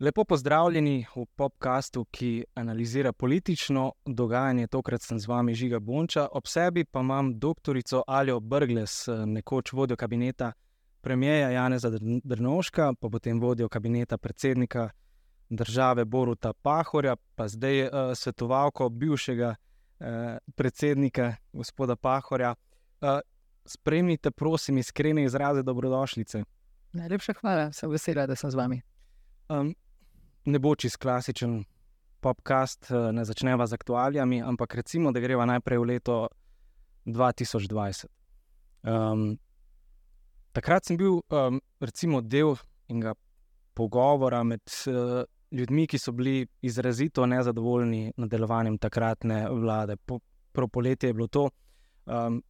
Lepo pozdravljeni v podkastu, ki analizira politično dogajanje. Tokrat sem z vami Žiga Bonča, ob sebi pa imam doktorico Aljo Brgles, nekoč vodjo kabineta premijeja Janeza Drnovška, pa potem vodjo kabineta predsednika države Boruta Pahorja, pa zdaj uh, svetovalko bivšega uh, predsednika gospoda Pahorja. Uh, spremljite, prosim, iskrene izraze dobrodošlice. Najlepša hvala, sem vesela, da sem z vami. Um, ne bo čist klasičen podcast, ne začneva z aktualijami, ampak recimo, da greva najprej v leto 2020. Um, takrat sem bil um, recimo del enega pogovora med uh, ljudmi, ki so bili izrazito nezadovoljni nad delovanjem takratne vlade. Po, prav poletje je bilo to. Um,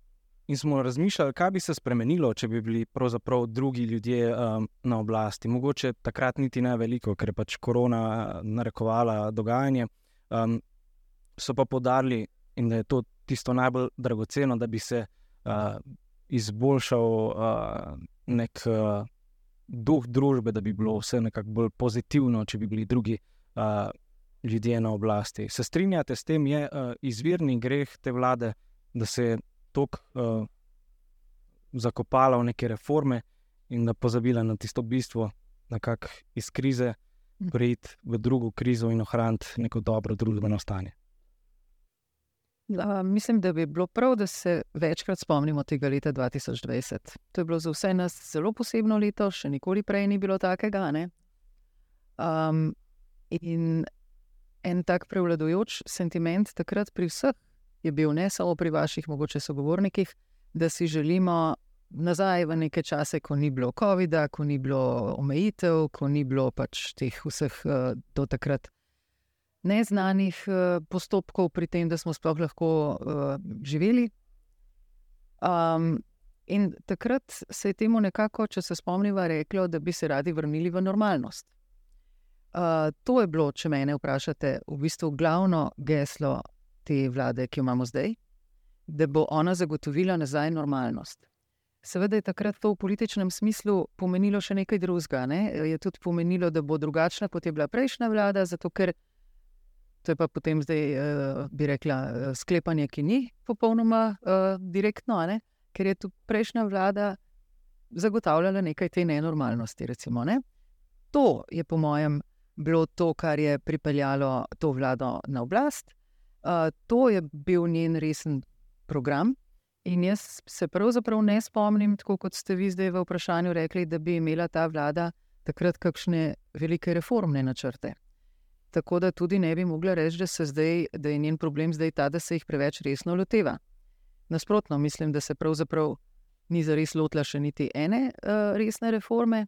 in smo razmišljali, kaj bi se spremenilo, če bi bili pravzaprav drugi ljudje um, na oblasti. Mogoče takrat niti ne veliko, ker je pač korona narekovala dogajanje. Um, so pa podarili, da je to tisto najbolj dragoceno, da bi se uh, izboljšal uh, nek. Uh, duh družbe, da bi bilo vse nekako bolj pozitivno, če bi bili drugi uh, ljudje na oblasti. Se strinjate s tem, je uh, izvirni greh te vlade, da se je tako uh, zakopala v neke reforme in da pozabila na tisto bistvo, da kak iz krize hm. priti v drugo krizo in ohraniti neko dobro družbeno stanje. Uh, mislim, da bi bilo prav, da se večkrat spomnimo tega leta 2020. To je bilo za vse nas zelo posebno leto, še nikoli prej ni bilo takega. Um, in en tak prevladujoč sentiment takrat pri vseh je bil, ne samo pri vaših, mogoče sogovornikih, da si želimo nazaj v neke čase, ko ni bilo COVID-a, ko ni bilo omejitev, ko ni bilo pač teh vseh uh, do takrat neznanih uh, postopkov pri tem, da smo sploh lahko uh, živeli. Um, in takrat se je temu nekako, če se spomniva, reklo, da bi se radi vrnili v normalnost. Uh, to je bilo, če me vprašate, v bistvu glavno geslo te vlade, ki jo imamo zdaj, da bo ona zagotovila nazaj normalnost. Seveda je takrat to v političnem smislu pomenilo še nekaj drugega. Ne? Je tudi pomenilo, da bo drugačna, kot je bila prejšnja vlada, zato ker To je pa potem zdaj, uh, bi rekla, uh, sklepanje, ki ni popolnoma uh, direktno, ne? ker je tu prejšnja vlada zagotavljala nekaj te nenormalnosti. Recimo, ne? To je, po mojem, bilo to, kar je pripeljalo to vlado na oblast. Uh, to je bil njen resen program. In jaz se pravzaprav ne spomnim, tako kot ste vi zdaj v vprašanju rekli, da bi imela ta vlada takrat kakšne velike reformne načrte. Tako da tudi ne bi mogla reči, da, zdaj, da je njen problem zdaj ta, da se jih preveč resno loteva. Nasprotno, mislim, da se pravzaprav ni za res lotila še niti ene uh, resne reforme.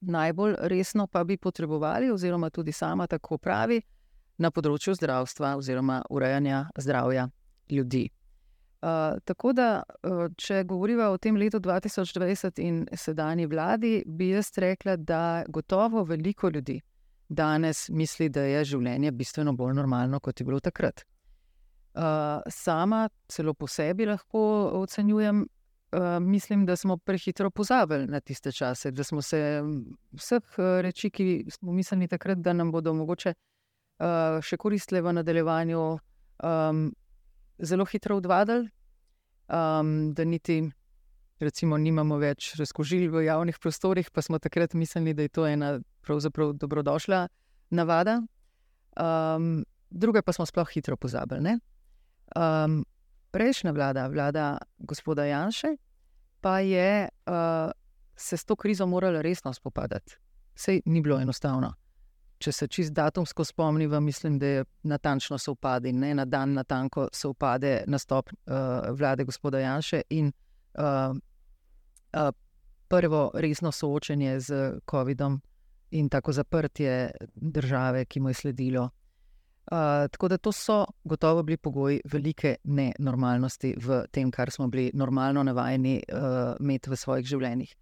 Najbolj resno pa bi potrebovali, oziroma tudi sama tako pravi, na področju zdravstva oziroma urejanja zdravja ljudi. Uh, tako da, uh, če govorimo o tem letu 2020 in sedanji vladi, bi jaz rekla, da gotovo veliko ljudi danes misli, da je življenje bistveno bolj normalno, kot je bilo takrat. Uh, sama, celo po sebi, lahko ocenjujem, uh, mislim, da smo prehitro pozabili na tiste čase, da smo se vseh reči, ki smo mislili takrat, da nam bodo mogoče uh, še koristile v nadaljevanju, um, zelo hitro odvadili, um, da niti recimo, nimamo več razkožil v javnih prostorih, pa smo takrat mislili, da je to ena pravzaprav dobrodošla navada. Um, druge pa smo sploh hitro pozabili. Um, prejšnja vlada, vlada gospoda Janša, pa je uh, se s to krizo morala resno spopadati. Sej ni bilo enostavno. Če se čist datumsko spomnim, mislim, da je natančno sovpadi, ne na dan, na tanko sovpade nastop uh, vlade gospoda Janša in uh, prvo resno soočenje z COVID-om in tako zaprtje države, ki mu je sledilo. Uh, tako da to so gotovo bili pogoji velike nenormalnosti v tem, kar smo bili normalno navajeni uh, imeti v svojih življenjih.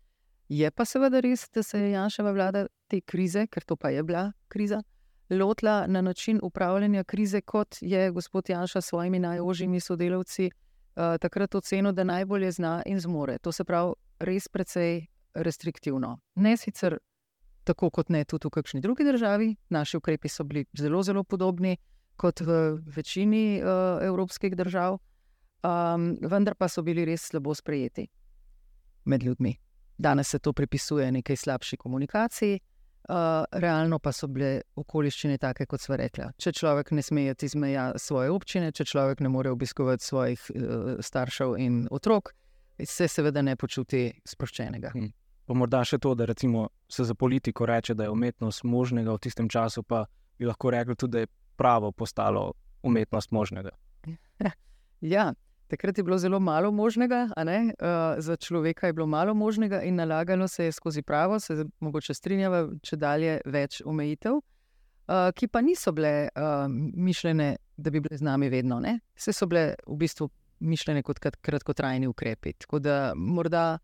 Je pa seveda res, da se je Janševa vlada te krize, ker to pa je bila kriza, lotila na način upravljanja krize, kot je gospod Janša s svojimi najožjimi sodelavci uh, takrat ocenil, da najbolje zna in zmore. To se pravi, res precej restriktivno. Ne sicer tako, kot ne tudi v kakšni drugi državi. Naši ukrepi so bili zelo, zelo podobni kot v večini uh, evropskih držav, um, vendar pa so bili res slabo sprejeti med ljudmi. Danes se to pripisuje nekaj slabši komunikaciji. Uh, realno pa so bile okoliščine take, kot smo rekli. Če človek ne sme iti iz meja svoje občine, če človek ne more obiskovati svojih uh, staršev in otrok, se seveda ne počuti sproščenega. Hmm. Pa morda še to, da se za politiko reče, da je umetnost možnega, v tistem času pa bi lahko rekli tudi, da je pravo postalo umetnost možnega. Ja, takrat je bilo zelo malo možnega, uh, za človeka je bilo malo možnega in nalagalo se je skozi pravo, se mogoče strinjava, če dalje več omejitev. Uh, ki pa niso bile uh, mišljene, da bi bile z nami vedno. Vse so bile v bistvu mišljene kot kratkotrajni ukrepi. Tako da morda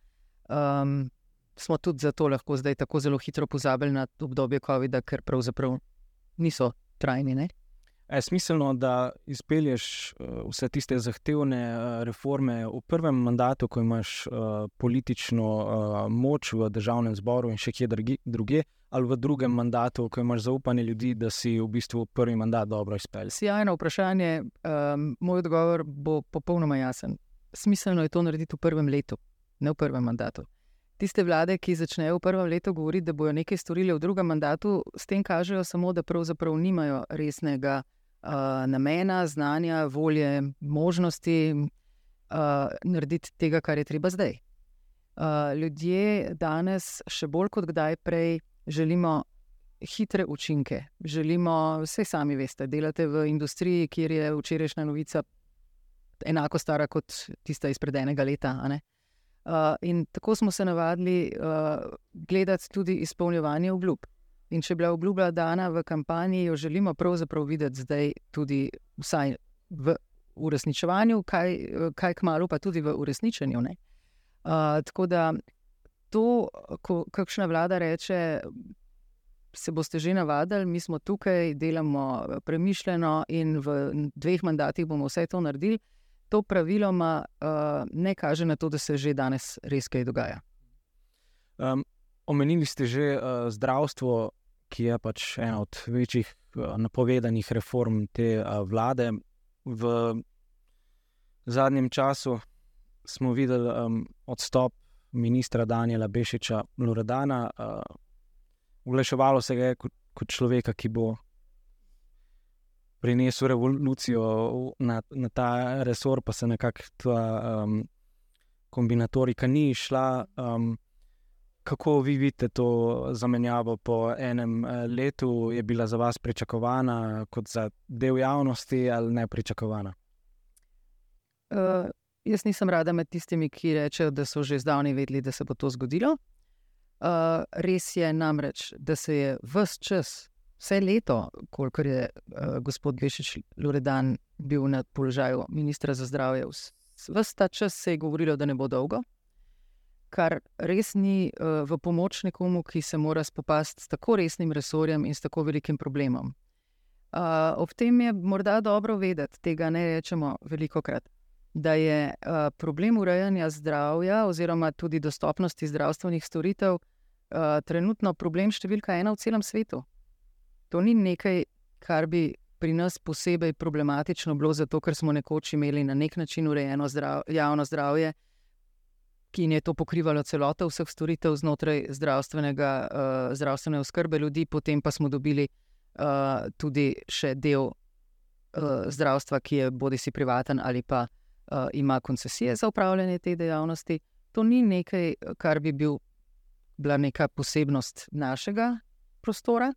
um, smo tudi zato lahko zdaj tako zelo hitro pozabili na obdobje COVID-a, ker pravzaprav niso trajni. Ne? Je smiselno, da izpelješ uh, vse tiste zahtevne uh, reforme v prvem mandatu, ko imaš uh, politično moč v državnem zboru in še kje druge, ali v drugem mandatu, ko imaš zaupanje ljudi, da si v bistvu prvi mandat dobro izpeljal? Sijajno vprašanje. Um, moj odgovor bo popolnoma jasen. Smiselno je to narediti v prvem letu, ne v prvem mandatu. Tiste vlade, ki začnejo v prvem letu govoriti, da bodo nekaj storili v drugem mandatu, s tem kažejo samo, da pravzaprav nimajo resnega namena, znanja, volje, možnosti uh, narediti tega, kar je treba zdaj. Uh, ljudje danes, še bolj kot kdaj prej, želimo hitre učinke. Želimo, vse sami veste, delate v industriji, kjer je včerajšnja novica enako stara kot tista izpred enega leta. Uh, in tako smo se navadili uh, gledati tudi izpolnjevanje obljub. In če je bila obljuba dana v kampanji, jo želimo pravzaprav videti zdaj tudi vsaj v uresničevanju, kaj, kaj kmalo pa tudi v uresničenju. Uh, tako da to, ko kakšna vlada reče, se boste že navadili, mi smo tukaj, delamo premišljeno in v dveh mandatih bomo vse to naredili. To praviloma uh, ne kaže na to, da se že danes res kaj dogaja. Um, omenili ste že uh, zdravstvo, ki je pač ena od večjih uh, napovedanih reform te uh, vlade. V zadnjem času smo videli um, odstop ministra Daniela Bešiča Loredana. Uh, Uglaševalo se je kot, kot človeka, ki bo prinesel revolucijo na, na ta resor, pa se nekako ta um, kombinatorika ni išla. Um, kako vi vidite to zamenjavo po enem letu? Je bila za vas pričakovana kot za del javnosti ali ne pričakovana? Uh. Jaz nisem rada med tistimi, ki rečejo, da so že zdavni vedeli, da se bo to zgodilo. Uh, res je namreč, da se je vse čas, vse leto, kolikor je uh, gospod Vešič Loredan bil na položaju ministra za zdravje, vse ta čas se je govorilo, da ne bo dolgo, kar res ni uh, v pomoč nekomu, ki se mora spopasti s tako resnim resorjem in s tako velikim problemom. Uh, ob tem je morda dobro vedeti, tega ne rečemo veliko krat da je uh, problem urejanja zdravja oziroma tudi dostopnosti zdravstvenih storitev uh, trenutno problem številka ena v celem svetu. To ni nekaj, kar bi pri nas posebej problematično bilo, zato ker smo nekoč imeli na nek način urejeno zdrav, javno zdravje, ki je to pokrivalo celoto vseh storitev znotraj zdravstvenega, uh, zdravstvene oskrbe ljudi, potem pa smo dobili uh, tudi še del uh, zdravstva, ki je bodi si privaten ali pa uh, ima koncesije za upravljanje te dejavnosti. To ni nekaj, kar bi bil, bila neka posebnost našega prostora.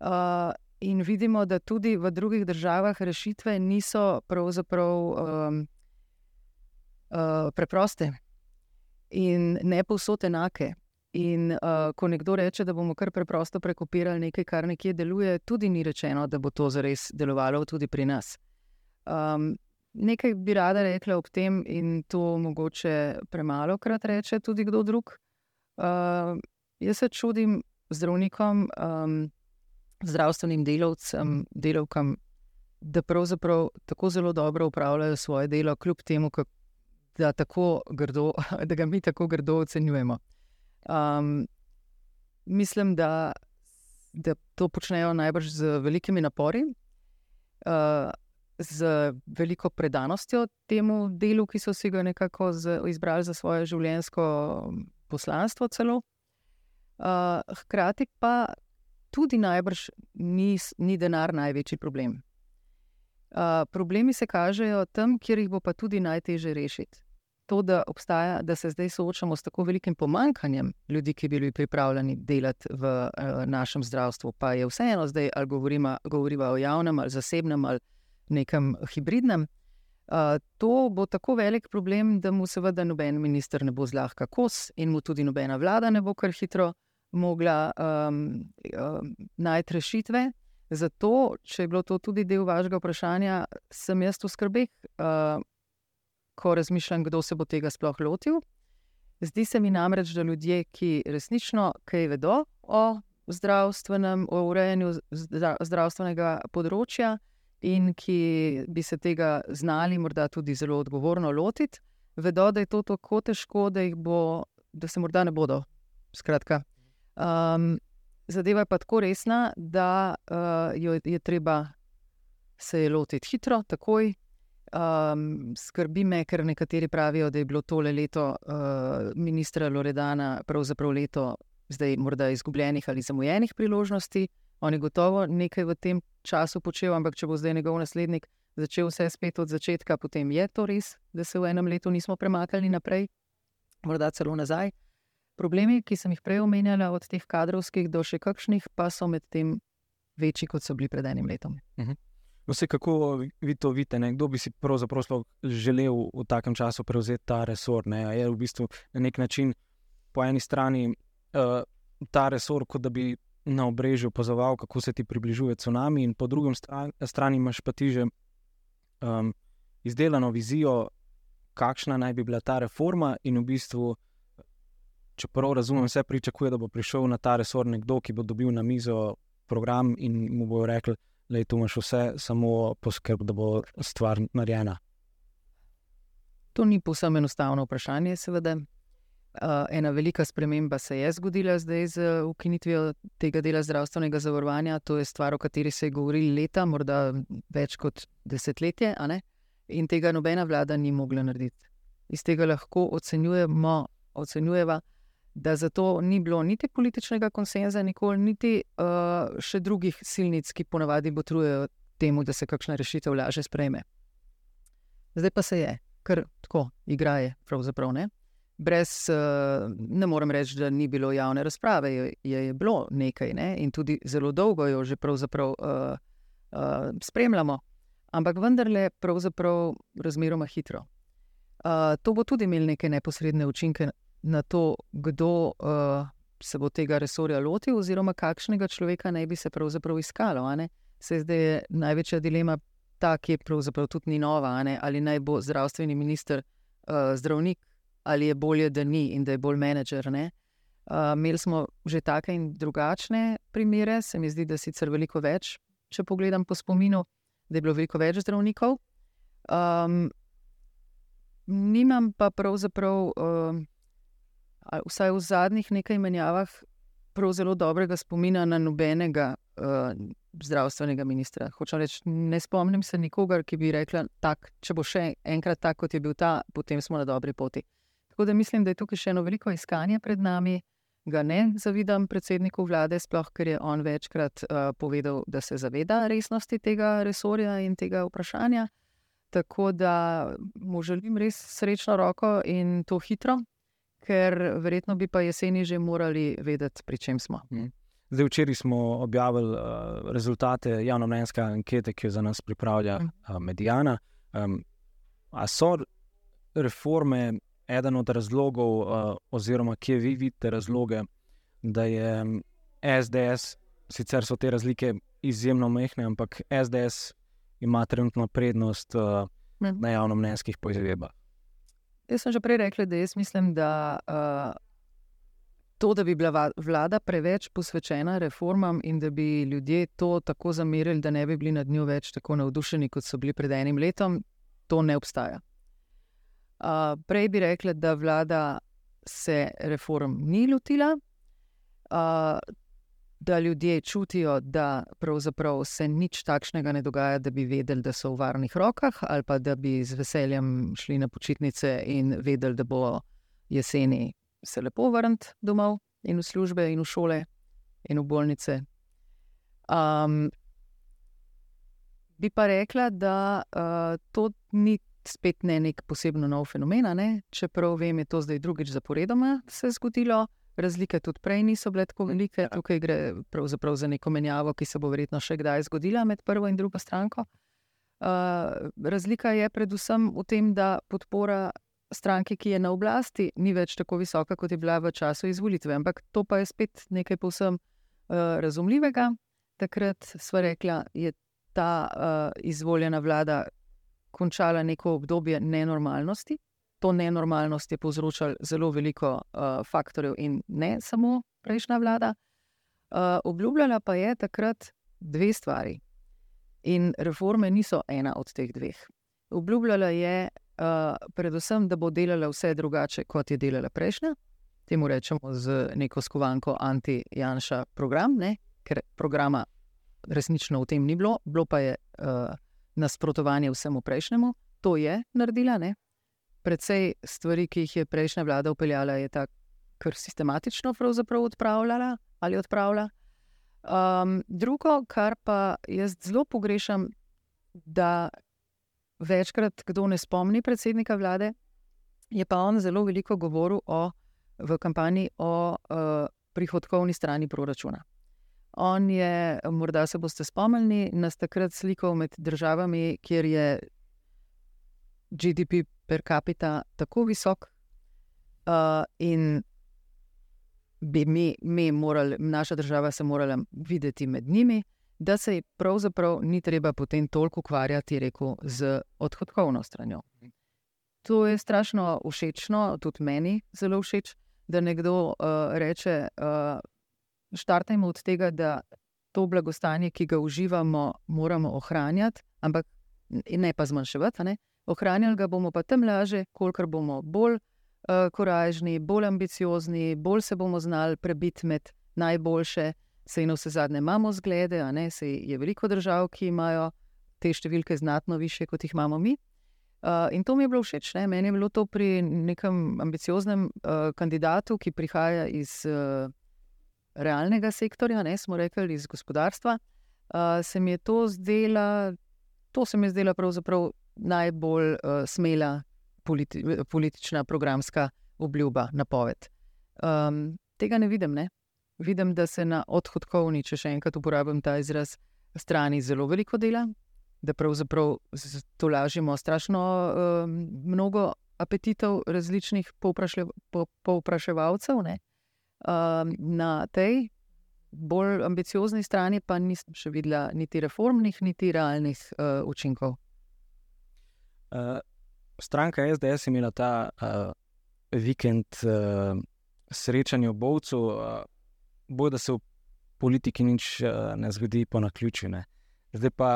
Uh, in vidimo, da tudi v drugih državah rešitve niso pravzaprav um, uh, preproste in ne povsod enake. In uh, ko nekdo reče, da bomo kar preprosto prekopirali nekaj, kar nekje deluje, tudi ni rečeno, da bo to zares delovalo tudi pri nas. Um, Nekaj bi rada rekla ob tem, in to mogoče premalo krat reče tudi kdo drug. Uh, jaz se čudim zdravnikom, um, zdravstvenim delavcem, delavkam da pravzaprav tako zelo dobro upravljajo svoje delo, kljub temu, da, grdo, da ga mi tako grdo ocenjujemo. Um, mislim, da, da to počnejo najbrž z velikimi napori, uh, z veliko predanostjo temu delu, ki so si ga nekako z, izbrali za svoje življenjsko poslanstvo. Celo. Uh, hkrati pa tudi najbrž ni, ni denar največji problem. Uh, problemi se kažejo tam, kjer jih bo pa tudi najtežje rešiti to, da, obstaja, da se zdaj soočamo s tako velikim pomankanjem ljudi, ki bi bili pripravljeni delati v uh, našem zdravstvu, pa je vseeno zdaj, ali govorimo, govorimo o javnem ali zasebnem ali nekem hibridnem. Uh, to bo tako velik problem, da mu seveda noben minister ne bo zlahka kos in mu tudi nobena vlada ne bo kar hitro mogla um, um, najti rešitve. Zato, če je bilo to tudi del vašega vprašanja, sem jaz v skrbeh, uh, ko razmišljam, kdo se bo tega sploh lotil. Zdi se mi namreč, da ljudje, ki resnično kaj vedo o zdravstvenem, o urejanju zdravstvenega področja in ki bi se tega znali morda tudi zelo odgovorno lotiti, vedo, da je to tako težko, da, bo, da se morda ne bodo. Skratka. Um, zadeva je pa tako resna, da uh, jo je treba se je lotiti hitro, takoj, Um, skrbi me, ker nekateri pravijo, da je bilo tole leto uh, ministra Loredana pravzaprav leto zdaj morda izgubljenih ali zamujenih priložnosti. On je gotovo nekaj v tem času počel, ampak če bo zdaj njegov naslednik začel vse spet od začetka, potem je to res, da se v enem letu nismo premaknili naprej, morda celo nazaj. Problemi, ki sem jih prej omenjala, od teh kadrovskih do še kakšnih, pa so med tem večji, kot so bili pred enim letom. Uh mhm. -huh. Vse, kako vi to vidite, ne? kdo bi si pravzaprav želel v takem času prevzeti ta resor? Ne? Je v bistvu na nek način po eni strani uh, ta resor, kot da bi na obrežju opazoval, kako se ti približuje tsunami, in po drugi strani imaš pa ti že um, izdelano vizijo, kakšna naj bi bila ta reforma, in v bistvu. Če prav razumem, vse pričakuje, da bo prišel na ta resor nekdo, ki bo dobil na mizo program in mu bo rekel, da tu imaš vse, samo poskrb, da bo stvar narejena. To ni povsem enostavno vprašanje, seveda. Ena velika sprememba se je zgodila zdaj z ukinitvijo tega dela zdravstvenega zavarovanja. To je stvar, o kateri se je govorilo leta, morda več kot desetletje, in tega nobena vlada ni mogla narediti. Iz tega lahko ocenjujemo, ocenjujeva, da za to ni bilo niti političnega konsenza, nikoli, niti uh, še drugih silnic, ki ponavadi botrujejo temu, da se kakšna rešitev laže sprejme. Zdaj pa se je, ker tako igraje, pravzaprav ne. Brez, uh, ne morem reči, da ni bilo javne razprave, je, je bilo nekaj ne? in tudi zelo dolgo jo že pravzaprav uh, uh, spremljamo, ampak vendarle, pravzaprav razmeroma hitro. Uh, to bo tudi imelo neke neposredne učinke na to, kdo uh, se bo tega resorja lotil, oziroma kakšnega človeka naj bi se pravzaprav iskalo. Se zdaj je največja dilema ta, ki je pravzaprav tudi ni nova, ali naj bo zdravstveni minister uh, zdravnik, ali je bolje, da ni in da je bolj menedžer. Uh, imeli smo že take in drugačne primere, se mi zdi, da sicer veliko več, če pogledam po spominu, da je bilo veliko več zdravnikov. Um, nimam pa pravzaprav. Uh, vsaj v zadnjih nekaj menjavah, prav zelo dobrega spomina na nobenega uh, zdravstvenega ministra. Hočem reči, ne spomnim se nikogar, ki bi rekla, tak, če bo še enkrat tako, kot je bil ta, potem smo na dobri poti. Tako da mislim, da je tukaj še eno veliko iskanje pred nami. Ga ne zavidam predsedniku vlade, sploh ker je on večkrat uh, povedal, da se zaveda resnosti tega resorja in tega vprašanja. Tako da mu želim res srečno roko in to hitro, ker verjetno bi pa jeseni že morali vedeti, pri čem smo. Mhm. Zdaj, včeraj smo objavili uh, rezultate javno-mnenjske ankete, ki jo za nas pripravlja uh, Medijana. Um, a so reforme eden od razlogov, uh, oziroma kje vi vidite razloge, da je SDS, sicer so te razlike izjemno mehke, ampak SDS ima trenutno prednost uh, na javno-mnenjskih poizvedbah? Jaz sem že prej rekla, da jaz mislim, da uh, to, da bi bila vlada preveč posvečena reformam in da bi ljudje to tako zamerili, da ne bi bili nad njo več tako navdušeni, kot so bili pred enim letom, to ne obstaja. Uh, prej bi rekla, da vlada se reform ni lotila, uh, da ljudje čutijo, da se nič takšnega ne dogaja, da bi vedeli, da so v varnih rokah, ali pa da bi z veseljem šli na počitnice in vedeli, da bo jeseni se lepo vrniti domov in v službe, in v šole, in v bolnice. Um, bi pa rekla, da uh, to ni spet ne nek posebno nov fenomen. Čeprav vem, je to zdaj drugič zaporedoma se zgodilo. Razlike tudi prej niso bile tako velike, ja. tukaj gre pravzaprav za neko menjavo, ki se bo verjetno še kdaj zgodila med prvo in drugo stranko. Uh, razlika je predvsem v tem, da podpora stranke, ki je na oblasti, ni več tako visoka, kot je bila v času izvolitve. Ampak to pa je spet nekaj povsem uh, razumljivega. Takrat smo rekli, da je ta uh, izvoljena vlada končala neko obdobje nenormalnosti. To nenormalnost je povzročalo zelo veliko uh, faktorjev in ne samo prejšnja vlada. Uh, obljubljala pa je takrat dve stvari. In reforme niso ena od teh dveh. Obljubljala je uh, predvsem, da bo delala vse drugače, kot je delala prejšnja. Temu rečemo z neko skovanko anti-Janša program, ne? ker programa resnično v tem ni bilo, bilo pa je uh, nasprotovanje vsemu prejšnjemu. To je naredila. Ne? Predvsej stvari, ki jih je prejšnja vlada upeljala, je tako, kar sistematično odpravljala ali odpravlja. Um, drugo, kar pa jaz zelo pogrešam, da večkrat kdo ne spomni predsednika vlade, je pa on zelo veliko govoril o, v kampanji o uh, prihodkovni strani proračuna. On je, morda se boste spomnili, nas takrat slikal med državami, kjer je GDP per capita tako visok, uh, in bi mi, mi morali, naša država se morala videti med njimi da se pravzaprav ni treba potem toliko ukvarjati rekel, z odhodkovno stranjo. To je strašno všečno, tudi meni zelo všeč, da nekdo uh, reče: uh, Štartajmo od tega, da to blagostanje, ki ga uživamo, moramo ohranjati, ampak ne pa zmanjševati. Ne? Ohranjali ga bomo pa tem lažje, kolikor bomo bolj uh, korajžni, bolj ambiciozni, bolj se bomo znali prebiti med najboljše. Sej na vse zadnje imamo zglede, a ne, sej je veliko držav, ki imajo te številke znatno više, kot jih imamo mi. Uh, in to mi je bilo všeč. Ne? Meni je bilo to pri nekem ambicioznem uh, kandidatu, ki prihaja iz uh, realnega sektorja, ne smo rekli iz gospodarstva. Uh, se mi je to zdela, to se mi je zdela pravzaprav najbolj uh, smela politi politična programska obljuba, napoved. Um, tega ne vidim, ne? vidim, da se na odhodkovni, če še enkrat uporabim ta izraz, strani zelo veliko dela, da pravzaprav to lažemo strašno um, mnogo apetitov različnih povpraševalcev. Um, na tej bolj ambiciozni strani pa nisem še videla niti reformnih, niti realnih uh, učinkov. Uh, stranka SDS je imela ta uh, vikend uh, srečanja v Bovcu. Uh, bo, da se v politiki nič uh, ne zgodi po naključju. Ne. Zdaj pa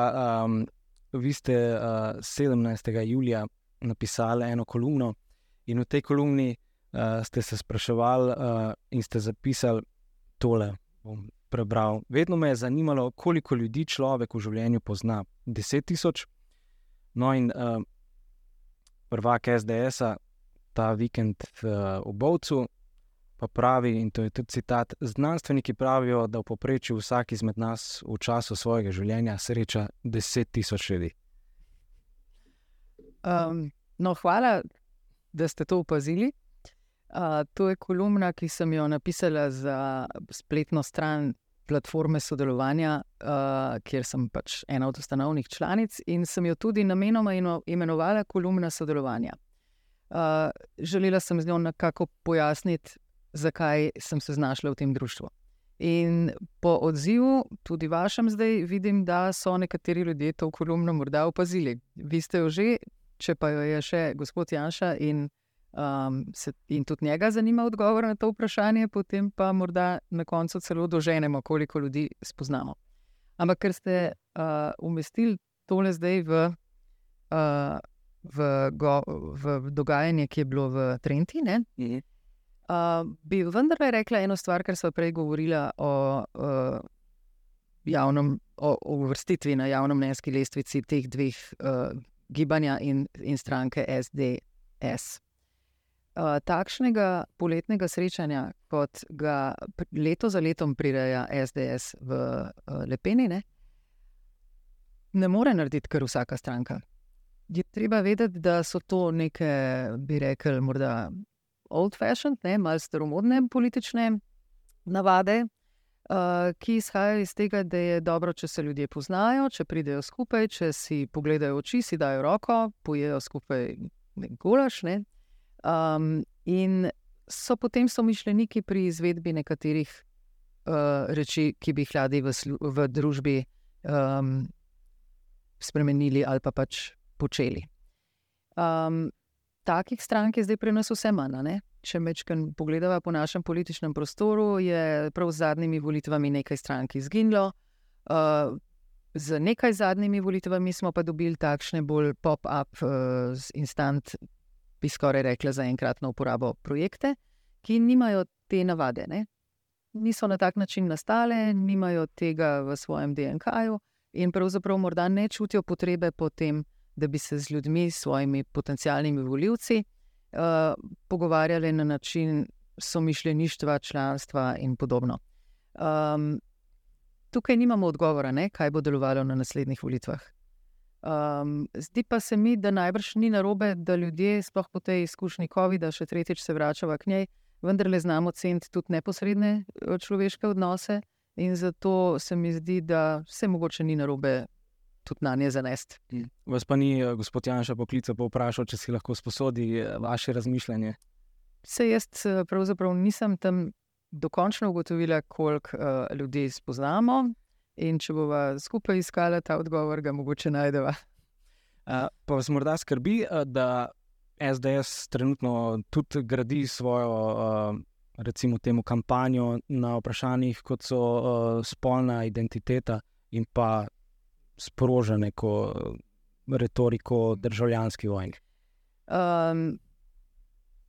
um, vi ste uh, eh, 17. julija napisali eno kolumno in v tej kolumni uh, ste se spraševali uh, in ste zapisali tole. Bom prebral. Vedno me je zanimalo, koliko ljudi človek v življenju pozna. 10 tisoč. No, in uh, prvak SDS-a ta vikend uh, v Bovcu pa pravi, in to je tudi citat: Znanstveniki pravijo, da v povprečju vsak izmed nas v času svojega življenja sreča deset tisoč ljudi. Um, no, hvala, da ste to opazili. Uh, to je kolumna, ki sem jo napisala za spletno stran platforme sodelovanja, uh, kjer sem pač ena od ustanovnih članic in sem jo tudi namenoma imenovala kolumna sodelovanja. Uh, želela sem z njo nekako pojasniti zakaj sem se znašla v tem društvu. In po odzivu, tudi vašem, zdaj vidim, da so nekateri ljudje to kolumno morda opazili. Vi ste jo že, če pa jo je še gospod Janša in um, se, in tudi njega zanima odgovor na to vprašanje, potem pa morda na koncu celo doženemo, koliko ljudi spoznamo. Ampak ker ste uh, umestili tole zdaj v, uh, v, go, v dogajanje, ki je bilo v Trenti, ne, uh, bi vendarle rekla eno stvar, ker smo prej govorili o. Uh, Javnem, o uvrstitvi na javno-mnenjski lestvici teh dveh uh, gibanja in, in stranke SDS. Uh, takšnega poletnega srečanja, kot ga leto za letom prireja SDS v uh, Lepeni, ne, ne more narediti kar vsaka stranka. Je treba vedeti, da so to neke, bi rekel, morda old-fashioned, malo staromodne politične navade, uh, ki izhajajo iz tega, da je dobro, če se ljudje poznajo, če pridejo skupaj, če si pogledajo oči, si dajo roko, pojejo skupaj gulaš. Ne? Um, in so potem so mišljeniki pri izvedbi nekaterih uh, reči, ki bi jih radi v, v družbi um, spremenili ali pa pač počeli. Um, takih strank je zdaj pri nas vse manj. Če mečkam pogledava po našem političnem prostoru, je prav z zadnjimi volitvami nekaj strank izginilo. Uh, z nekaj zadnjimi volitvami smo pa dobili takšne bolj pop-up, uh, instant, bi skoraj rekla, za enkratno uporabo projekte, ki nimajo te navade. Ne? Niso na tak način nastale, nimajo tega v svojem DNK-ju in pravzaprav morda ne čutijo potrebe po tem, da bi se z ljudmi, s svojimi potencialnimi voljivci, uh, pogovarjali na način somišljeništva, članstva in podobno. Um, tukaj nimamo odgovora, ne, kaj bo delovalo na naslednjih volitvah. Um, zdi pa se mi, da najbrž ni narobe, da ljudje, sploh po tej izkušnji COVID-a, še tretjič se vračajo k njej, vendar le znamo ceniti tudi neposredne eh, človeške odnose. In zato se mi zdi, da vse mogoče ni narobe tudi na nje zanesti. Mm. Vas pa ni eh, gospod Janša poklical, pa vprašal, če si lahko sposodi eh, vaše razmišljanje. Se jaz pravzaprav nisem tam dokončno ugotovila, koliko uh, ljudi spoznamo. In če bomo skupaj iskali ta odgovor, ga mogoče najdemo. Uh, pa vas morda skrbi, da SDS trenutno tudi gradi svojo, uh, recimo, temu kampanjo na vprašanjih, kot so uh, spolna identiteta in pa sproža neko retoriko državljanski vojni. Um,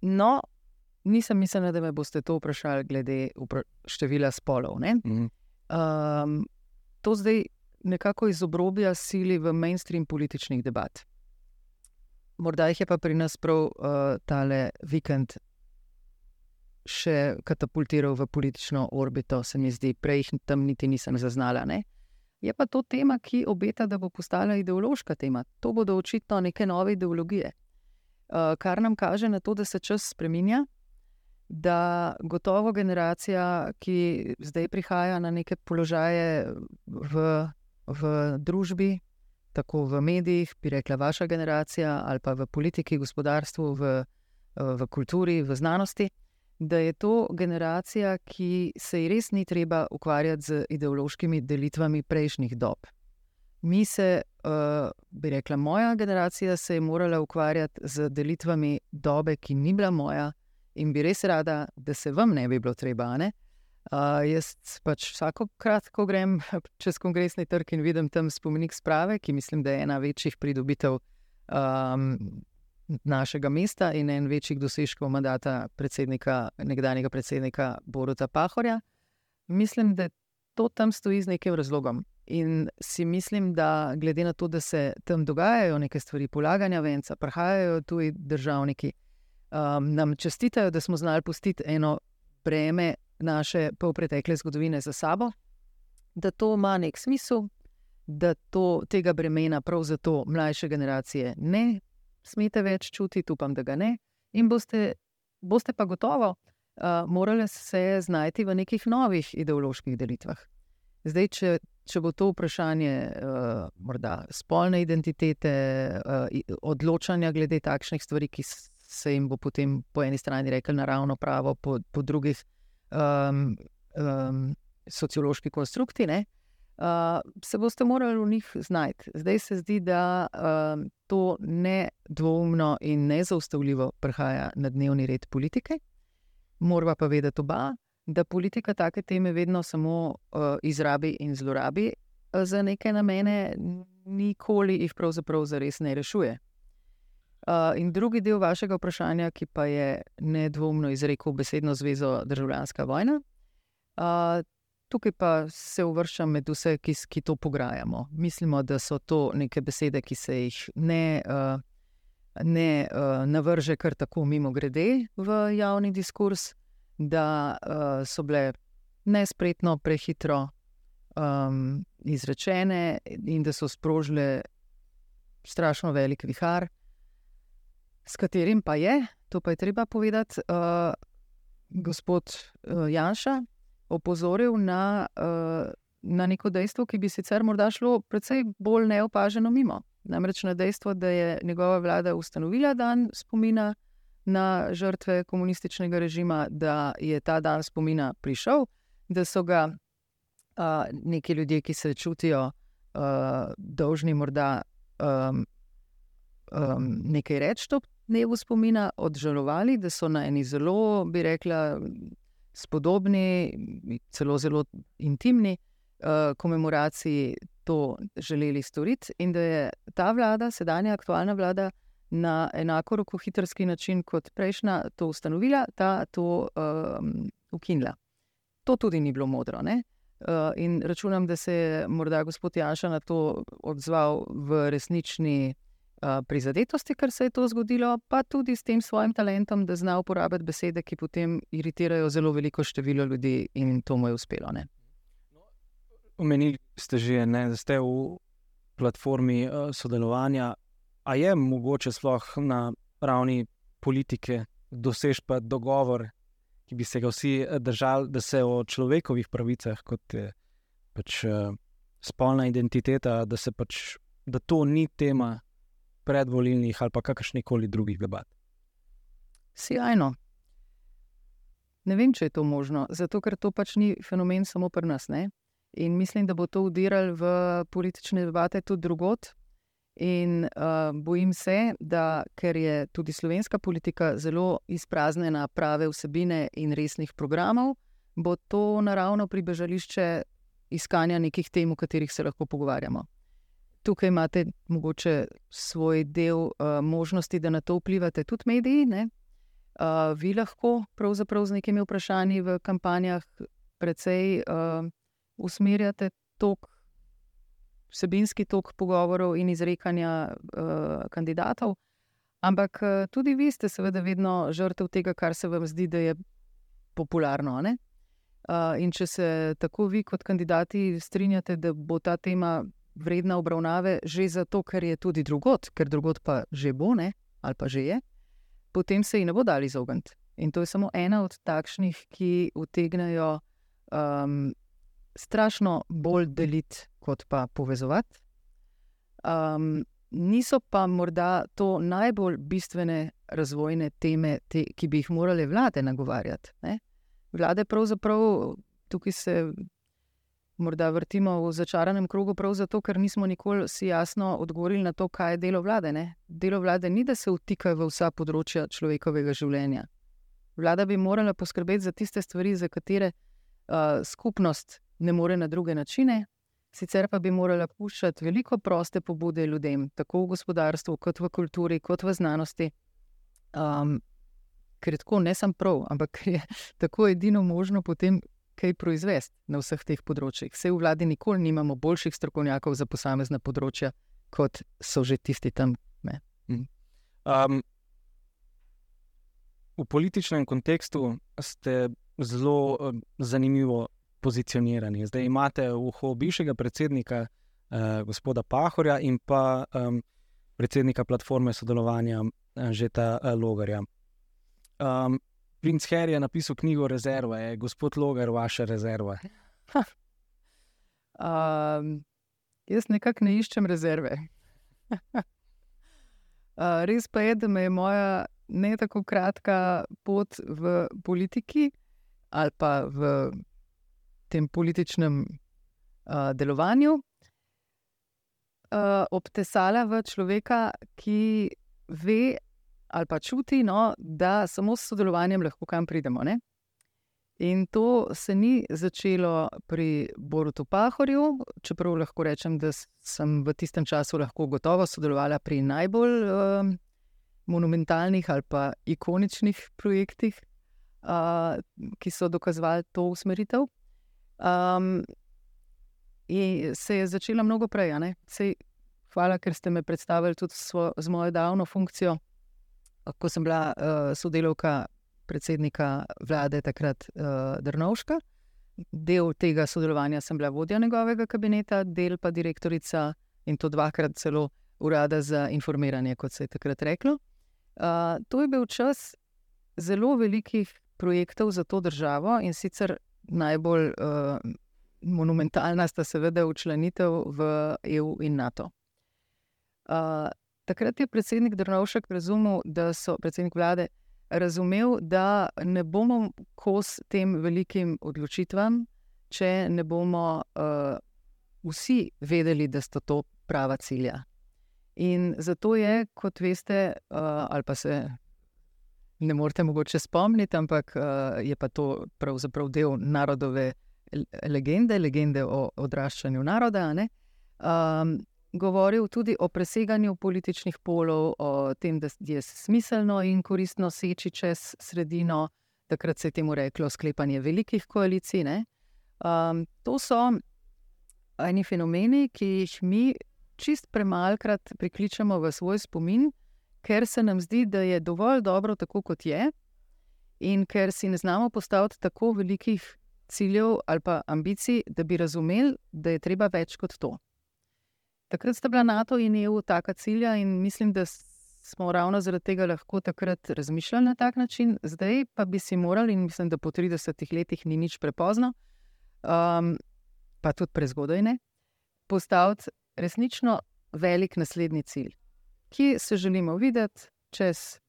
no, nisem mislila, da me boste to vprašali glede upra števila spolov. Mhm. Um, to zdaj nekako iz obrobja sili v mainstream političnih debat. Morda jih je pa pri nas prav uh, tale vikend še katapultiral v politično orbito, se mi zdi, prej jih tam niti nisem zaznala. Ne? Je pa to tema, ki obeta, da bo postala ideološka tema. To bodo očitno neke nove ideologije, uh, kar nam kaže na to, da se čas spremenja, da gotovo generacija, ki zdaj prihaja na neke položaje v, v družbi, tako v medijih, bi rekla vaša generacija, ali pa v politiki, gospodarstvu, v, v kulturi, v znanosti, da je to generacija, ki se ji res ni treba ukvarjati z ideološkimi delitvami prejšnjih dob. Mi se, uh, bi rekla, moja generacija se je morala ukvarjati z delitvami dobe, ki ni bila moja, in bi res rada, da se vam ne bi bilo treba. Uh, jaz pač vsakokrat, ko grem čez kongresni trg in vidim tam spomenik sprave, ki mislim, da je ena večjih pridobitev um, našega mesta in en večjih dosežkov mandata predsednika, nekdanjega predsednika Boruta Pahorja, mislim, da to tam stoji z nekim razlogom. In si mislim, da glede na to, da se tam dogajajo neke stvari, polaganja venca, prihajajo tuji državniki um, nam čestitajo, da smo znali pustiti eno breme naše polpretekle zgodovine za sabo, da to ima nek smisel, da to, tega bremena prav zato mlajše generacije ne smete več čutiti, upam, da ga ne. In boste, boste pa gotovo uh, morali se znajti v nekih novih ideoloških delitvah. Zdaj, če, če bo to vprašanje uh, morda spolne identitete, uh, odločanja glede takšnih stvari, ki se jim bo potem po eni strani rekel naravno pravo, po, po drugih um, um, sociološki konstrukti. Ne? uh, se boste morali v njih znajti. Zdaj se zdi, da uh, to nedvoumno in nezaustavljivo prihaja na dnevni red politike. Morava pa vedeti oba, da politika take teme vedno samo uh, izrabi in zlorabi uh, za neke namene, nikoli jih pravzaprav zares ne rešuje. Uh, in drugi del vašega vprašanja, ki pa je nedvomno izrekel besedno zvezo državljanska vojna, uh, tukaj pa se uvrščam med vse, ki, ki to pograjamo. Mislimo, da so to neke besede, ki se jih ne, uh, ne uh, navrže kar tako mimo grede v javni diskurs, da uh, so bile nespretno, prehitro um, izrečene in da so sprožile strašno velik vihar s katerim pa je, to pa je treba povedati, uh, gospod uh, Janša opozoril na, uh, na neko dejstvo, ki bi sicer morda šlo precej bolj neopaženo mimo. Namreč na dejstvo, da je njegova vlada ustanovila dan spomina na žrtve komunističnega režima, da je ta dan spomina prišel, da so ga uh, neki ljudje, ki se čutijo uh, dolžni morda. Um, um, nekaj reči o dnevu spomina, odžalovali, da so na eni zelo, bi rekla, spodobni, celo zelo intimni uh, komemoraciji to želeli storiti, in da je ta vlada, sedanja aktualna vlada, na enako rokohitrski način kot prejšnja, to ustanovila, ta to um, ukinila. To tudi ni bilo modro. Uh, in računam, da se je morda gospod Janša na to odzval v resnični prizadetosti, ker se je to zgodilo, pa tudi s tem svojim talentom, da zna uporabiti besede, ki potem iritirajo zelo veliko število ljudi, in to mu je uspelo. Ne? Omenili ste že, da ste v platformi uh, sodelovanja. A je mogoče sploh na ravni politike doseči pa dogovor, ki bi se ga vsi držali, da se o človekovih pravicah, kot je pač, spolna identiteta, da, pač, da to ni tema predvolilnih ali pa kakršnih koli drugih debat. Sijajno. Ne vem, če je to možno, zato ker to pač ni fenomen samo pri nas. Ne? In mislim, da bo to udiralo v politične debate tudi drugot. In uh, bojim se, da ker je tudi slovenska politika zelo izpraznjena prave vsebine in resnih programov, bo to naravno pribežališče iskanja nekih tem, o katerih se lahko pogovarjamo tukaj imate mogoče svoj del uh, možnosti, da na to vplivate tudi mediji. Uh, vi lahko pravzaprav z nekimi vprašanji v kampanjah precej uh, usmerjate tok, vsebinski tok pogovorov in izrekanja uh, kandidatov. Ampak tudi vi ste, seveda, vedno žrtev tega, kar se vam zdi, da je popularno. Uh, in če se tako vi, kot kandidati, strinjate, da bo ta tema vredna obravnave, že zato, ker je tudi drugot, ker drugot pa že bo, ne, ali pa že je, potem se ji ne bo dali izogniti. In to je samo ena od takšnih, ki utegnejo um, strašno bolj deliti, kot pa povezovati. Um, niso pa morda to najbolj bistvene razvojne teme, te, ki bi jih morale vlade nagovarjati. Ne? Vlade pravzaprav tukaj se morda vrtimo v začaranem krogu, prav zato, ker nismo nikoli si jasno odgovorili na to, kaj je delo vlade. Ne? Delo vlade ni, da se vtika v vsa področja človekovega življenja. Vlada bi morala poskrbeti za tiste stvari, za katere uh, skupnost ne more na druge načine, sicer pa bi morala puščati veliko proste pobude ljudem, tako v gospodarstvu, kot v kulturi, kot v znanosti. Um, ker je tako ne samo prav, ampak je tako edino možno potem kaj proizvesti na vseh teh področjih. Vse v vladi nikoli nimamo boljših strokovnjakov za posamezna področja, kot so že tisti tam. Um, v političnem kontekstu ste zelo um, zanimivo pozicionirani. Zdaj imate v uho bivšega predsednika, uh, gospoda Pahorja, in pa um, predsednika platforme sodelovanja, uh, Žeta uh, Logarja. Um, Prince Harry je napisal knjigo Rezerva, je gospod Logar, vaša rezerva. um, jaz nekako ne iščem rezerve. uh, res pa je, da me je moja ne tako kratka pot v politiki ali pa v tem političnem uh, delovanju, uh, obtesala v človeka, ki ve ali pa čuti, no, da samo s sodelovanjem lahko kam pridemo. Ne? In to se ni začelo pri Borutu Pahorju, čeprav lahko rečem, da sem v tistem času lahko gotovo sodelovala pri najbolj uh, monumentalnih ali pa ikoničnih projektih, uh, ki so dokazovali to usmeritev. Um, in se je začela mnogo prej. Sej, hvala, ker ste me predstavili tudi svo, z mojo davno funkcijo, ko sem bila uh, sodelovka predsednika vlade takrat uh, Drnovška. Del tega sodelovanja sem bila vodja njegovega kabineta, del pa direktorica in to dvakrat celo urada za informiranje, kot se je takrat reklo. Uh, to je bil čas zelo velikih projektov za to državo in sicer najbolj uh, monumentalna sta seveda učlanitev v EU in NATO. Uh, takrat je predsednik Drnovšek razumel, da so predsednik vlade razumel, da ne bomo kos tem velikim odločitvam, če ne bomo uh, vsi vedeli, da sta to prava cilja. In zato je, kot veste, uh, ali pa se ne morete mogoče spomniti, ampak uh, je pa to pravzaprav del narodove legende, legende o odraščanju naroda. Um, govoril tudi o preseganju političnih polov, o tem, da je smiselno in koristno seči čez sredino. Takrat se je temu reklo sklepanje velikih koalicij. Um, to so eni fenomeni, ki jih mi čist premalkrat prikličemo v svoj spomin, ker se nam zdi, da je dovolj dobro, tako kot je, in ker si ne znamo postaviti tako velikih ciljev ali pa ambicij, da bi razumeli, da je treba več kot to. Takrat sta bila NATO in EU taka cilja, in mislim, da smo ravno zaradi tega lahko takrat razmišljali na tak način, zdaj pa bi si morali, in mislim, da po 30 letih ni nič prepozno, um, pa tudi prezgodaj ne, postaviti resnično velik naslednji cilj, ki se želimo videti čez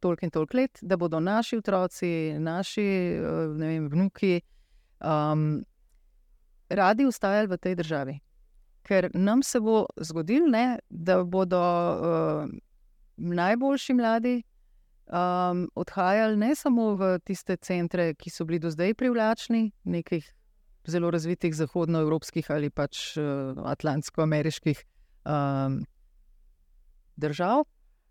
toliko in toliko let, da bodo naši otroci, naši vem, vnuki um, radi ustajali v tej državi. Ker nam se bo zgodilo, ne, da bodo uh, najboljši mladi um, odhajali ne samo v tiste centre, ki so bili do zdaj privlačni, nekih zelo razvitih zahodnoevropskih ali pač uh, atlantsko-ameriških um, držav,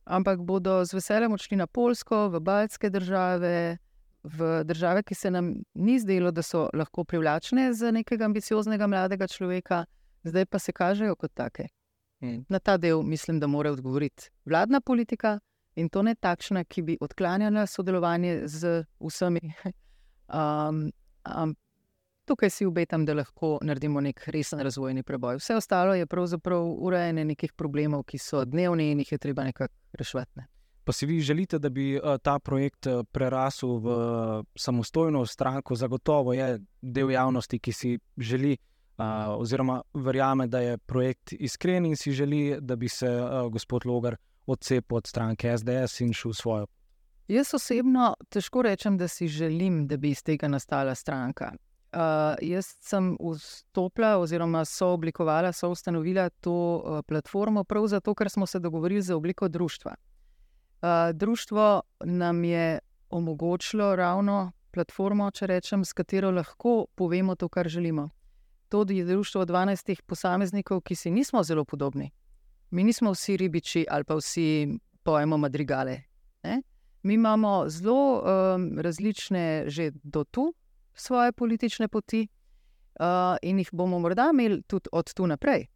ampak bodo z veseljem odšli na Polsko, v Baltske države, v države, ki se nam ni zdelo, da so lahko privlačne za nekega ambicioznega mladega človeka, zdaj pa se kažejo kot take. Hmm. Na ta del mislim, da mora odgovoriti vladna politika in to ne takšna, ki bi odklanjala sodelovanje z vsemi. Um, um, tukaj si obetam, da lahko naredimo nek resen razvojni preboj. Vse ostalo je pravzaprav urejanje nekih problemov, ki so dnevni in jih je treba nekako rešiti. Ne. Pa si vi želite, da bi uh, ta projekt uh, prerasel v uh, samostojno stranko, zagotovo je del javnosti, ki si želi, uh, oziroma verjame, da je projekt iskren in si želi, da bi se uh, gospod Logar odcepil od stranke SDS in šel svojo. Jaz osebno težko rečem, da si želim, da bi iz tega nastala stranka. Uh, jaz sem vstopila, oziroma sooblikovala, soustanovila to uh, platformo, prav zato, ker smo se dogovorili za obliko društva. Uh, društvo nam je omogočilo ravno platformo, če rečem, s katero lahko povemo to, kar želimo. To je društvo 12 posameznikov, ki si nismo zelo podobni. Mi nismo vsi ribiči ali pa vsi pojemo madrigale. Ne? Mi imamo zelo um, različne, že do tu, svoje politične poti uh, in jih bomo morda imeli tudi od tu naprej.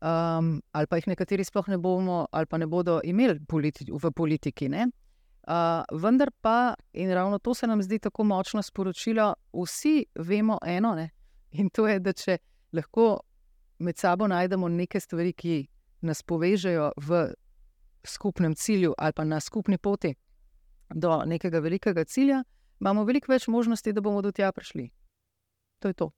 Um, ali pa jih nekateri sploh ne bomo, ali pa ne bodo imeli politi v politiki. Uh, vendar pa, in ravno to se nam zdi tako močno sporočilo, vsi vemo eno, ne? In to je, da če lahko med sabo najdemo neke stvari, ki nas povežejo v skupnem cilju ali pa na skupni poti do nekega velikega cilja, imamo veliko več možnosti, da bomo do tja prišli. To je to.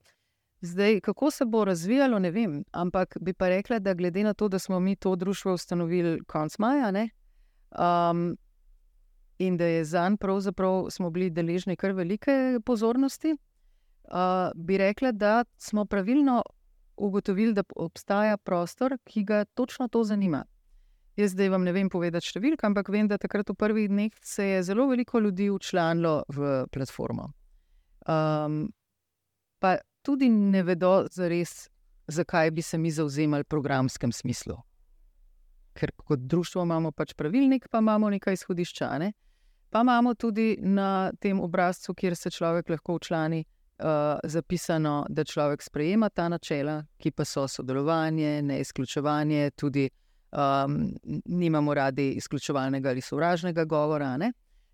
Zdaj, kako se bo razvijalo, ne vem, ampak bi pa rekla, da glede na to, da smo mi to društvo ustanovili konec maja, ne, um, in da je za njim pravzaprav smo bili deležni kar velike pozornosti, bi rekla, da smo pravilno ugotovili, da obstaja prostor, ki ga točno to zanima. Jaz zdaj vam ne vem povedati številk, ampak vem, da takrat v prvih dneh se je zelo veliko ljudi učlanilo v platformo. Um, pa tudi ne vedo zares, zakaj bi se mi zauzemali v programskem smislu. Ker kot društvo imamo pač pravilnik, pa imamo nekaj izhodišča. Ne? Pa imamo tudi na tem obrazcu, kjer se človek lahko učlani, uh, zapisano, da človek sprejema ta načela, ki pa so sodelovanje, ne izključevanje, tudi um, nimamo radi izključevalnega ali sovražnega govora. Ne?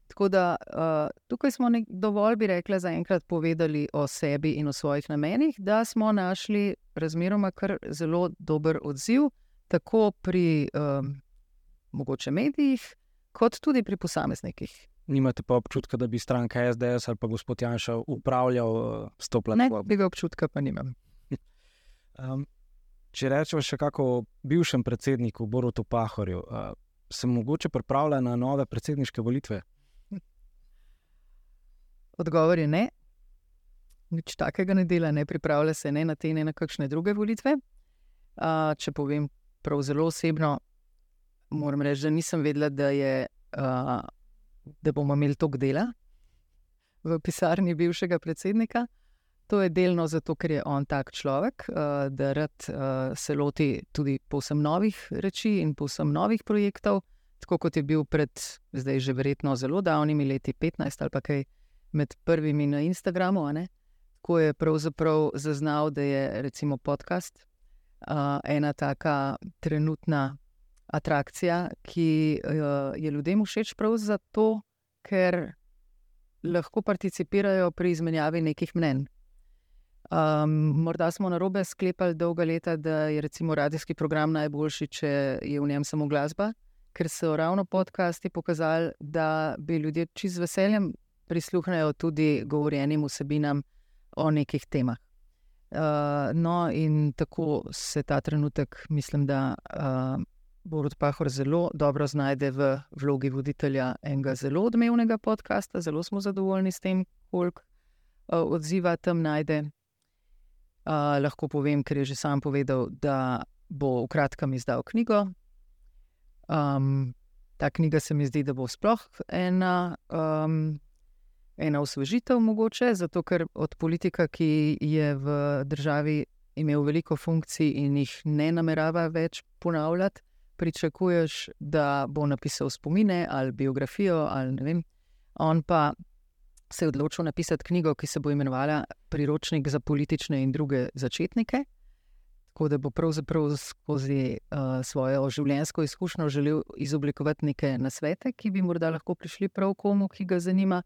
Tako da uh, tukaj smo nek, dovolj, bi rekla, zaenkrat povedali o sebi in o svojih namenih, da smo našli razmeroma kar zelo dober odziv, tako pri um, mogoče medijih, kot tudi pri posameznikih. Nimate pa občutka, da bi stranka SDS ali pa gospod Janša upravljal uh, s to platformo? Ne, tega občutka pa nimam. um, če rečemo še kako bivšem predsedniku Borutu Pahorju, uh, se mogoče pripravlja na nove predsedniške volitve? Odgovor je ne. Nič takega ne dela, ne pripravlja se ne na te, ne na kakšne druge volitve. Uh, če povem prav zelo osebno, moram reči, da nisem vedela, da, je, uh, da bomo imeli toliko dela v pisarni bivšega predsednika. To je delno zato, ker je on tak človek, uh, da rad uh, se loti tudi povsem novih reči in povsem novih projektov, tako kot je bil pred, zdaj že verjetno zelo davnimi leti, 15 ali pa kaj med prvimi na Instagramu, ko je pravzaprav zaznal, da je recimo podcast uh, ena taka trenutna atrakcija, ki uh, je ljudem všeč prav zato, ker lahko participirajo pri izmenjavi nekih mnen. Um, morda smo na robe sklepali dolga leta, da je recimo radijski program najboljši, če je v njem samo glasba, ker so ravno podcasti pokazali, da bi ljudje čez veseljem prisluhnejo tudi govorjenim vsebinam o nekih temah. Uh, no, in tako se ta trenutek, mislim, da uh, Borod Pahor zelo dobro znajde v vlogi voditelja enega zelo odmevnega podcasta. Zelo smo zadovoljni s tem, koliko uh, odziva tam najde. Uh, lahko povem, ker je že sam povedal, da bo v kratkem izdal knjigo. Um, ta knjiga se mi zdi, da bo sploh ena um, ena osvežitev, mogoče, zato ker od politika, ki je v državi imel veliko funkcij in jih ne namerava več ponavljati, pričakuješ, da bo napisal spomine ali biografijo. Ali vem, on pa se je odločil napisati knjigo, ki se bo imenovala Priročnik za politične in druge začetnike. Tako da bo pravzaprav skozi uh, svojo življenjsko izkušnjo želel izoblikovati neke nasvete, ki bi morda lahko prišli prav komu, ki ga zanima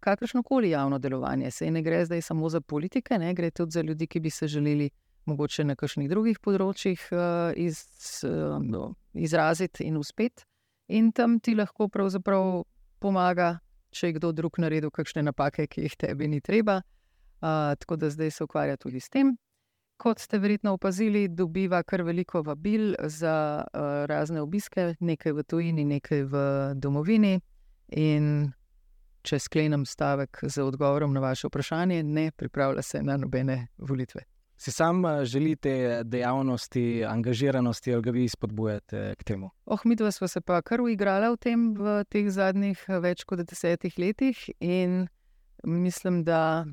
kakršno koli javno delovanje. Se ne gre zdaj samo za politike, ne gre tudi za ljudi, ki bi se želeli mogoče na kakšnih drugih področjih uh, iz, uh, izraziti in uspeti. In tam ti lahko pravzaprav pomaga, če je kdo drug naredil kakšne napake, ki jih tebi ni treba. Uh, tako da zdaj se ukvarja tudi s tem. Kot ste verjetno opazili, dobiva kar veliko vabil za uh, razne obiske, nekaj v tujini, nekaj v domovini. In če sklenem stavek z odgovorom na vaše vprašanje, ne pripravlja se na nobene volitve. Si sam eh, želite dejavnosti, angažiranosti, ali ga vi spodbujate k temu? Oh, mi dva smo se pa kar uigrali v tem v teh zadnjih eh, več kot desetih letih in mislim, da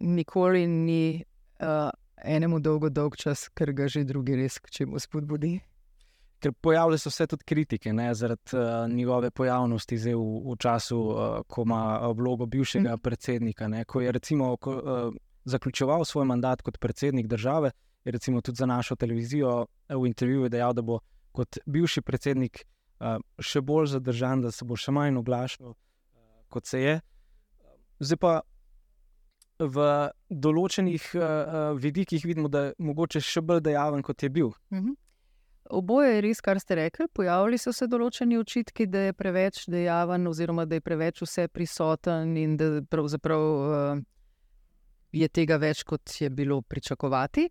nikoli ni uh, enemu dolgo dolg čas, ker ga že drugi res k čemu spodbudi ker pojavljajo se tudi kritike ne, zaradi uh, njegove pojavnosti v, v času, uh, ko ima vlogo bivšega mm. predsednika. Ne, ko je recimo, ko, uh, zaključoval svoj mandat kot predsednik države, je recimo tudi za našo televizijo v intervjuju dejal, da bo kot bivši predsednik uh, še bolj zadržan, da se bo še manj oglašal, uh, kot se je. Zdaj pa. V določenih vidikih vidimo, da je mogoče še bolj dejaven, kot je bil. -hmm. Oboje je res, kar ste rekli. Pojavili so se določeni očitki, da je preveč dejaven, oziroma da je preveč vse prisoten, in da pravzaprav uh, je tega več, kot je bilo pričakovati.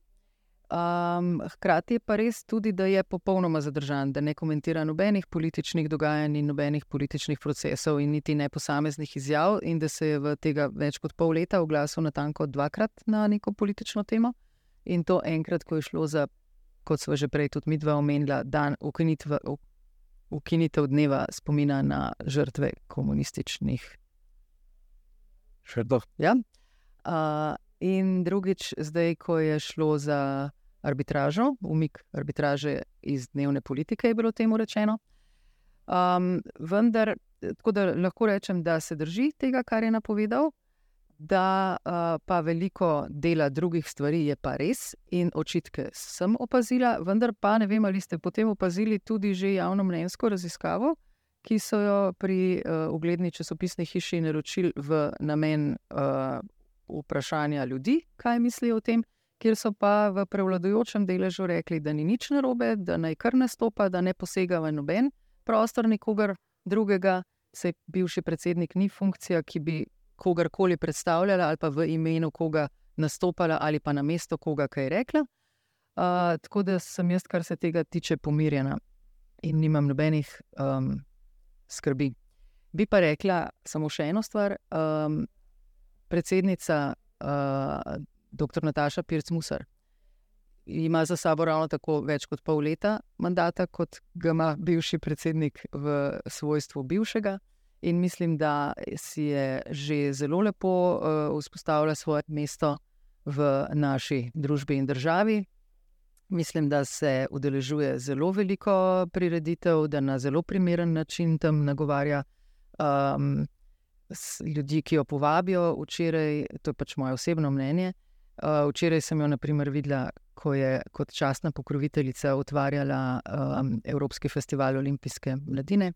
Um, hkrati je pa res tudi, da je popolnoma zadržan, da ne komentira nobenih političnih dogajanj in nobenih političnih procesov, in niti ne posameznih izjav, in da se je v tega več kot pol leta oglasil na tanko dvakrat na neko politično temo. In to enkrat, ko je šlo za, kot smo že prej tudi mi dva omenila, dan ukinitve, ukinitev dneva spomina na žrtve komunističnih. Še to. Ja. Uh, in drugič, zdaj, ko je šlo za arbitražo, umik arbitraže iz dnevne politike, je bilo temu rečeno. Um, vendar, tako da lahko rečem, da se drži tega, kar je napovedal, da uh, pa veliko dela drugih stvari je pa res in očitke sem opazila, vendar pa ne vem, ali ste potem opazili tudi že javno mnenjsko raziskavo. Ki so jo pri uh, ugledni časopisni hiši naročili v namen uh, vprašanja ljudi, kaj mislijo o tem, kjer so pa v prevladujočem deležu rekli, da ni nič narobe, da naj kar nastopa, da ne posega v noben prostor nikogar drugega. Se bivši predsednik ni funkcija, ki bi kogarkoli predstavljala ali pa v imenu koga nastopala ali pa na mesto koga kaj rekla. Uh, tako da sem jaz, kar se tega tiče, pomirjena in nimam nobenih um, skrbi. Bi pa rekla samo še eno stvar. Um, predsednica uh, dr. Nataša Pirc-Musar. Ima za sabo ravno tako več kot pol leta mandata, kot ga ima bivši predsednik v svojstvu bivšega. In mislim, da si je že zelo lepo uh, vzpostavila svoje mesto v naši družbi in državi. Mislim, da se udeležuje zelo veliko prireditev, da na zelo primeren način tam nagovarja um, ljudi, ki jo povabijo. Včeraj, to je pač moje osebno mnenje, Uh, včeraj sem jo naprimer, videla, ko je kot častna pokroviteljica otvarjala um, Evropski festival olimpijske mladine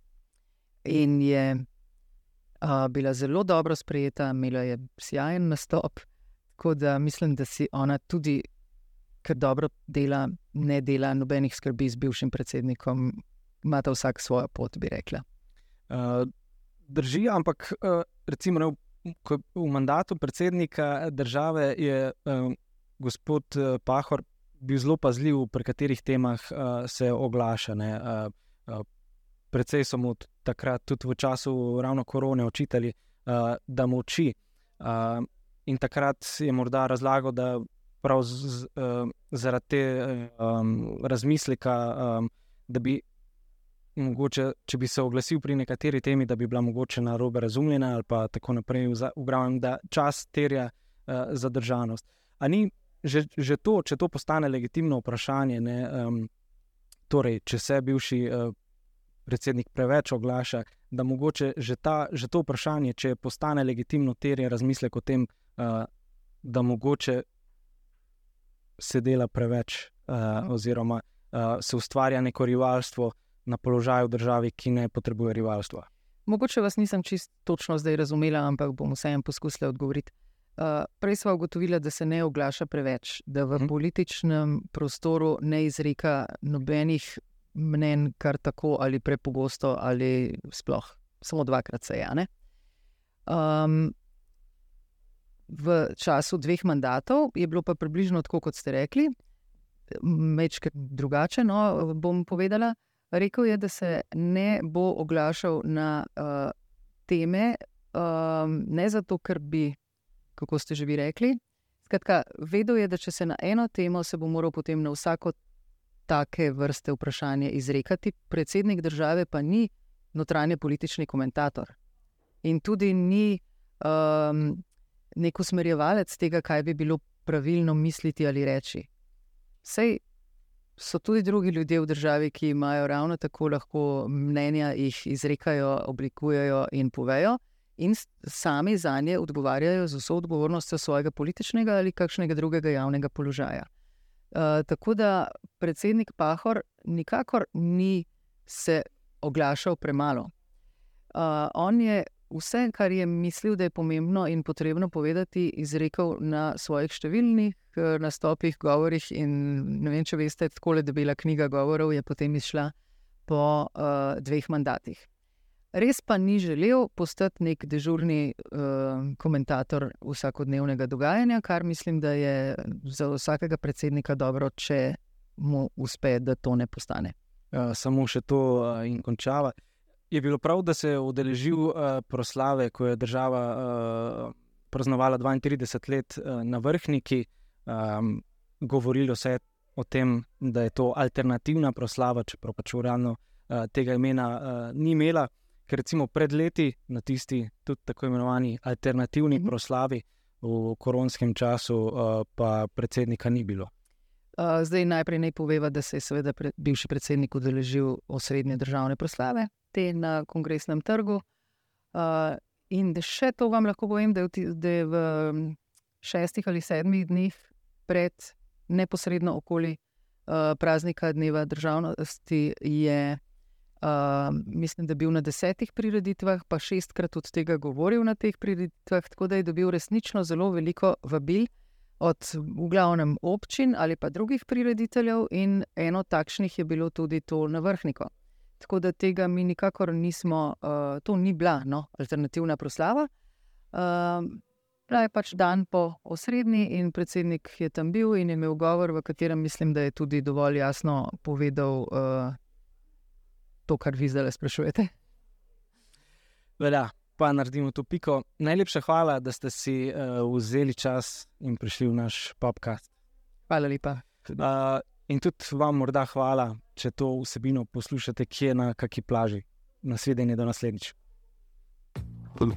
in je uh, bila zelo dobro sprejeta, imela je sjajen nastop. Tako da mislim, da si ona tudi, ker dobro dela, ne dela nobenih skrbi z bivšim predsednikom, ima ta vsak svojo pot, bi rekla. Uh, drži, ampak uh, recimo. Ne, v mandatu predsednika države je uh, gospod Pahor bil zelo pazljiv, pri katerih temah uh, se oglaša. Uh, uh, predvsej so mu takrat, tudi v času ravno korone, očitali, uh, da moči. Uh, in takrat je morda razlagal, da prav z, z, uh, zaradi te um, razmisleka, um, da bi mogoče, če bi se oglasil pri nekateri temi, da bi bila mogoče na robe razumljena, ali pa tako naprej, ugravim, da čas terja uh, zadržanost. Ni že, že to, če to postane legitimno vprašanje, ne, um, torej, če se bivši uh, predsednik preveč oglaša, da mogoče že, ta, že to vprašanje, če postane legitimno, terja razmislek o tem, uh, da mogoče se dela preveč, uh, oziroma uh, se ustvarja neko rivalstvo na položaju v državi, ki ne potrebuje rivalstva. Mogoče vas nisem čisto točno zdaj razumela, ampak bom vseeno poskusila odgovoriti. Uh, prej smo ugotovili, da se ne oglaša preveč, da v hmm. političnem prostoru ne izreka nobenih mnen, kar tako ali prepogosto, ali sploh samo dvakrat se je. Um, v času dveh mandatov je bilo pa približno tako, kot ste rekli, mečke drugače. No, bom povedala. Rekl je, da se ne bo oglašal na uh, teme, um, ne zato, ker bi, kako ste že vi rekli. Skratka, vedel je, da če se na eno temo, se bo moral potem na vsako take vrste vprašanje izrekati. Predsednik države pa ni notranje politični komentator in tudi ni um, nek usmerjevalec tega, kaj bi bilo pravilno misliti ali reči. Sej so tudi drugi ljudje v državi, ki imajo ravno tako lahko mnenja, jih izrekajo, oblikujejo in povejo, in sami za nje odgovarjajo z vso odgovornostjo svojega političnega ali kakšnega drugega javnega položaja. Uh, tako da predsednik Pahor nikakor ni se oglašal premalo. Uh, on je vse, kar je mislil, da je pomembno in potrebno povedati, izrekel na svojih številnih uh, nastopih, govorih. Ne vem, če veste, tako le debela knjiga govorov je potem izšla po uh, dveh mandatih. res pa ni želel postati nek dežurni uh, komentator vsakodnevnega dogajanja, kar mislim, da je za vsakega predsednika dobro, če mu uspe, da to ne postane. Uh, samo še to uh, in končava. Je bilo prav, da se je udeležil uh, proslave, ko je država uh, praznovala 32 let uh, na vrhniki, um, govorilo se je o tem, da je to alternativna proslava, čeprav pač uradno uh, tega imena uh, ni imela. Ker recimo pred leti na tisti tudi tako imenovani alternativni mhm. proslavi v koronskem času, uh, pa predsednika ni bilo. Uh, zdaj najprej naj poveva, da se je seveda pre, bivši predsednik udeležil osrednje državne proslave, te na kongresnem trgu. Uh, in še to vam lahko povem, da je, da je v šestih ali sedmih dneh pred neposredno okoli uh, praznika dneva državnosti je mislim, da bil na desetih prireditvah, pa šestkrat od tega govoril na teh prireditvah, tako da je dobil resnično zelo veliko vabil od v glavnem občin ali pa drugih prirediteljev, in eno takšnih je bilo tudi to na vrhniku. Tako da tega mi nikakor nismo, uh, to ni bila no, alternativna proslava. Uh, Bila je pač dan po osrednji in predsednik je tam bil in imel govor, v katerem mislim, da je tudi dovolj jasno povedal, uh, to, kar vi zdaj sprašujete. Vela, pa naredimo to piko. Najlepša hvala, da ste si uh, vzeli čas in prišli v naš podcast. Hvala lepa. Uh, in tudi vam morda hvala, če to vsebino poslušate, kje na kaki plaži. Nasvidenje do naslednjič. Hvala.